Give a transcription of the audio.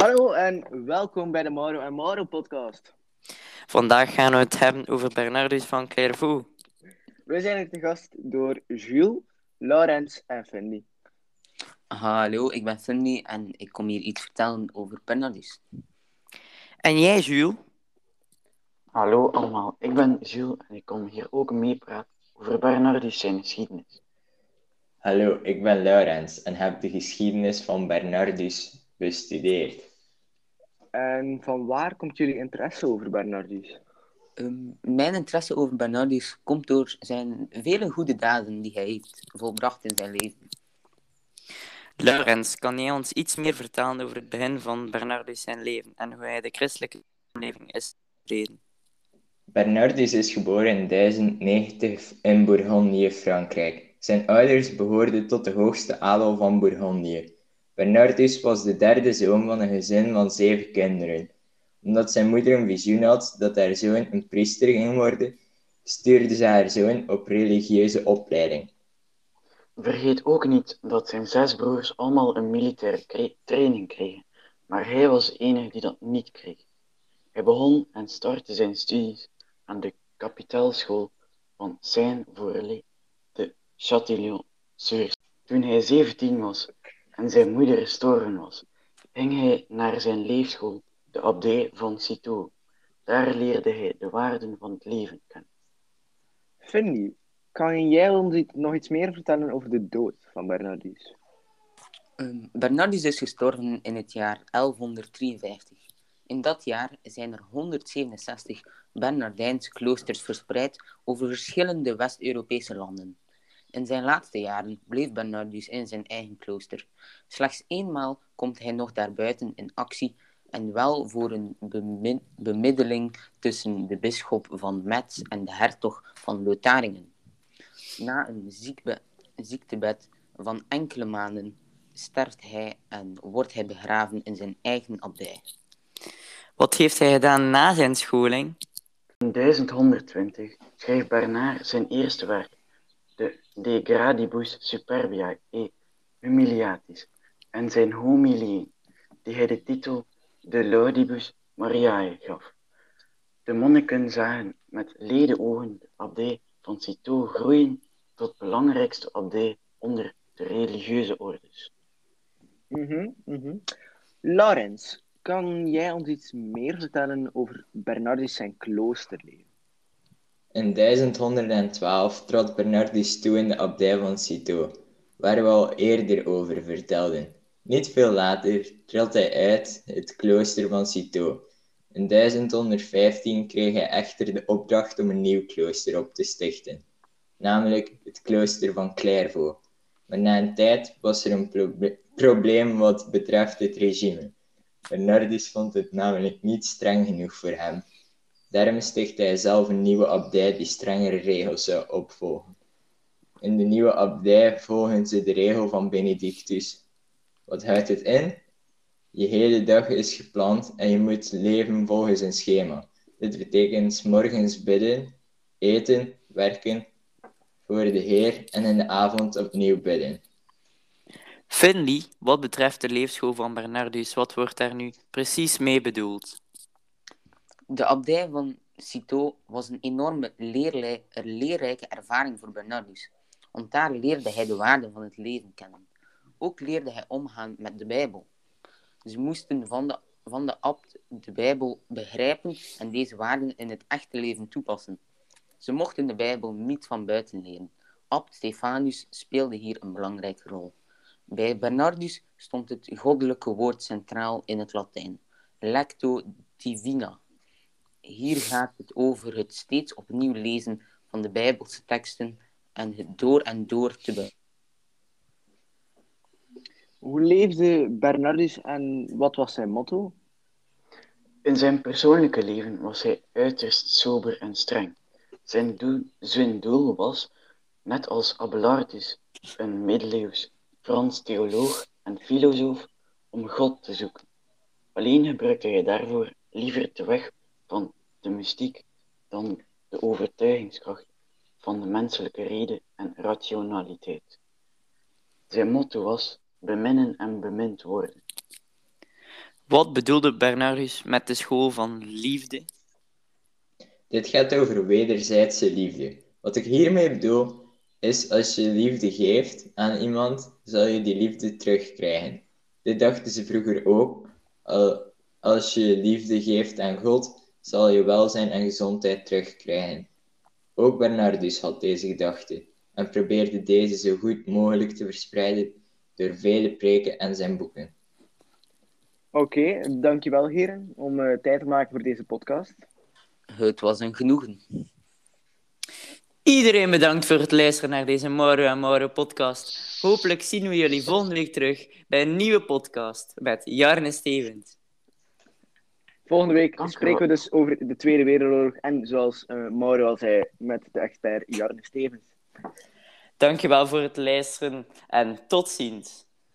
Hallo en welkom bij de Mauro en Mauro podcast. Vandaag gaan we het hebben over Bernardus van Clairvaux. We zijn hier te gast door Jules, Laurens en Finley. Hallo, ik ben Cindy en ik kom hier iets vertellen over Bernardus. En jij, Jules? Hallo allemaal, ik ben Jules en ik kom hier ook meepraten over Bernardus zijn geschiedenis. Hallo, ik ben Laurens en heb de geschiedenis van Bernardus bestudeerd. En van waar komt jullie interesse over Bernardus? Ehm, mijn interesse over Bernardus komt door zijn vele goede daden die hij heeft volbracht in zijn leven. Laurens, kan jij ons iets meer vertellen over het begin van Bernardus zijn leven en hoe hij de christelijke samenleving is gereden? Bernardus is geboren in 1090 in Bourgondië, Frankrijk. Zijn ouders behoorden tot de hoogste adel van Bourgondië. Bernardus was de derde zoon van een gezin van zeven kinderen. Omdat zijn moeder een visioen had dat haar zoon een priester ging worden, stuurde ze haar zoon op religieuze opleiding. Vergeet ook niet dat zijn zes broers allemaal een militaire training kregen, maar hij was de enige die dat niet kreeg. Hij begon en startte zijn studies aan de kapitaalschool van Saint-Voorlé de Châtillon-sur. Toen hij 17 was en zijn moeder gestorven was, ging hij naar zijn leefschool, de abdij van Citeaux. Daar leerde hij de waarden van het leven kennen. Finley, kan jij ons nog iets meer vertellen over de dood van Bernardus? Ehm, Bernardus is gestorven in het jaar 1153. In dat jaar zijn er 167 Bernardijnse kloosters verspreid over verschillende West-Europese landen. In zijn laatste jaren bleef Bernardus in zijn eigen klooster. Slechts eenmaal komt hij nog daarbuiten in actie en wel voor een bemiddeling tussen de bisschop van Metz en de hertog van Lotharingen. Na een ziekbe- ziektebed van enkele maanden sterft hij en wordt hij begraven in zijn eigen abdij. Wat heeft hij gedaan na zijn scholing? In 1120 schreef Bernard zijn eerste werk, de De Gradibus Superbia e Humiliatis, en zijn homilieën, die hij de titel De Laudibus Mariae gaf. De monniken zagen met ledenogen de abdij van Citeaux groeien tot belangrijkste abdij onder de religieuze ordes. Mhm, mhm. Laurens, kan jij ons iets meer vertellen over Bernardus zijn kloosterleven? In 1112 trad Bernardus toe in de abdij van Citeaux, waar we al eerder over vertelden. Niet veel later trad hij uit het klooster van Citeaux. In 1115 kreeg hij echter de opdracht om een nieuw klooster op te stichten, namelijk het klooster van Clairvaux. Maar na een tijd was er een proble- probleem wat betreft het regime. Bernardus vond het namelijk niet streng genoeg voor hem. Daarom stichtte hij zelf een nieuwe abdij die strengere regels zou opvolgen. In de nieuwe abdij volgen ze de regel van Benedictus. Wat houdt het in? Je hele dag is gepland en je moet leven volgens een schema. Dit betekent morgens bidden, eten, werken voor de Heer en in de avond opnieuw bidden. Finley, wat betreft de leefschool van Bernardus, wat wordt daar nu precies mee bedoeld? De abdij van Citeaux was een enorme er leerrijke ervaring voor Bernardus, want daar leerde hij de waarden van het leven kennen. Ook leerde hij omgaan met de Bijbel. Ze moesten van de, van de abt de Bijbel begrijpen en deze waarden in het echte leven toepassen. Ze mochten de Bijbel niet van buiten leren. Abt Stefanus speelde hier een belangrijke rol. Bij Bernardus stond het goddelijke woord centraal in het Latijn, lecto divina. Hier gaat het over het steeds opnieuw lezen van de Bijbelse teksten en het door en door te be- Hoe leefde Bernardus en wat was zijn motto? In zijn persoonlijke leven was hij uiterst sober en streng. Zijn doel, zijn doel was, net als Abelardus, een middeleeuws Frans theoloog en filosoof, om God te zoeken. Alleen gebruikte hij daarvoor liever de weg van de mystiek dan de overtuigingskracht van de menselijke reden en rationaliteit. Zijn motto was beminnen en bemind worden. Wat bedoelde Bernardus met de school van liefde? Dit gaat over wederzijdse liefde. Wat ik hiermee bedoel, is als je liefde geeft aan iemand, zal je die liefde terugkrijgen. Dit dachten ze vroeger ook. Al- Als je liefde geeft aan God, zal je welzijn en gezondheid terugkrijgen. Ook Bernardus had deze gedachte en probeerde deze zo goed mogelijk te verspreiden door vele preken en zijn boeken. Oké, dankjewel heren om eh, tijd te maken voor deze podcast. Het was een genoegen. Iedereen bedankt voor het luisteren naar deze Mauro en Mauro podcast. Hopelijk zien we jullie volgende week terug bij een nieuwe podcast met Jarne Stevens. Volgende week spreken we dus over de Tweede Wereldoorlog en zoals eh Mauro al zei, met de expert Jarne Stevens. Dankjewel voor het luisteren en tot ziens.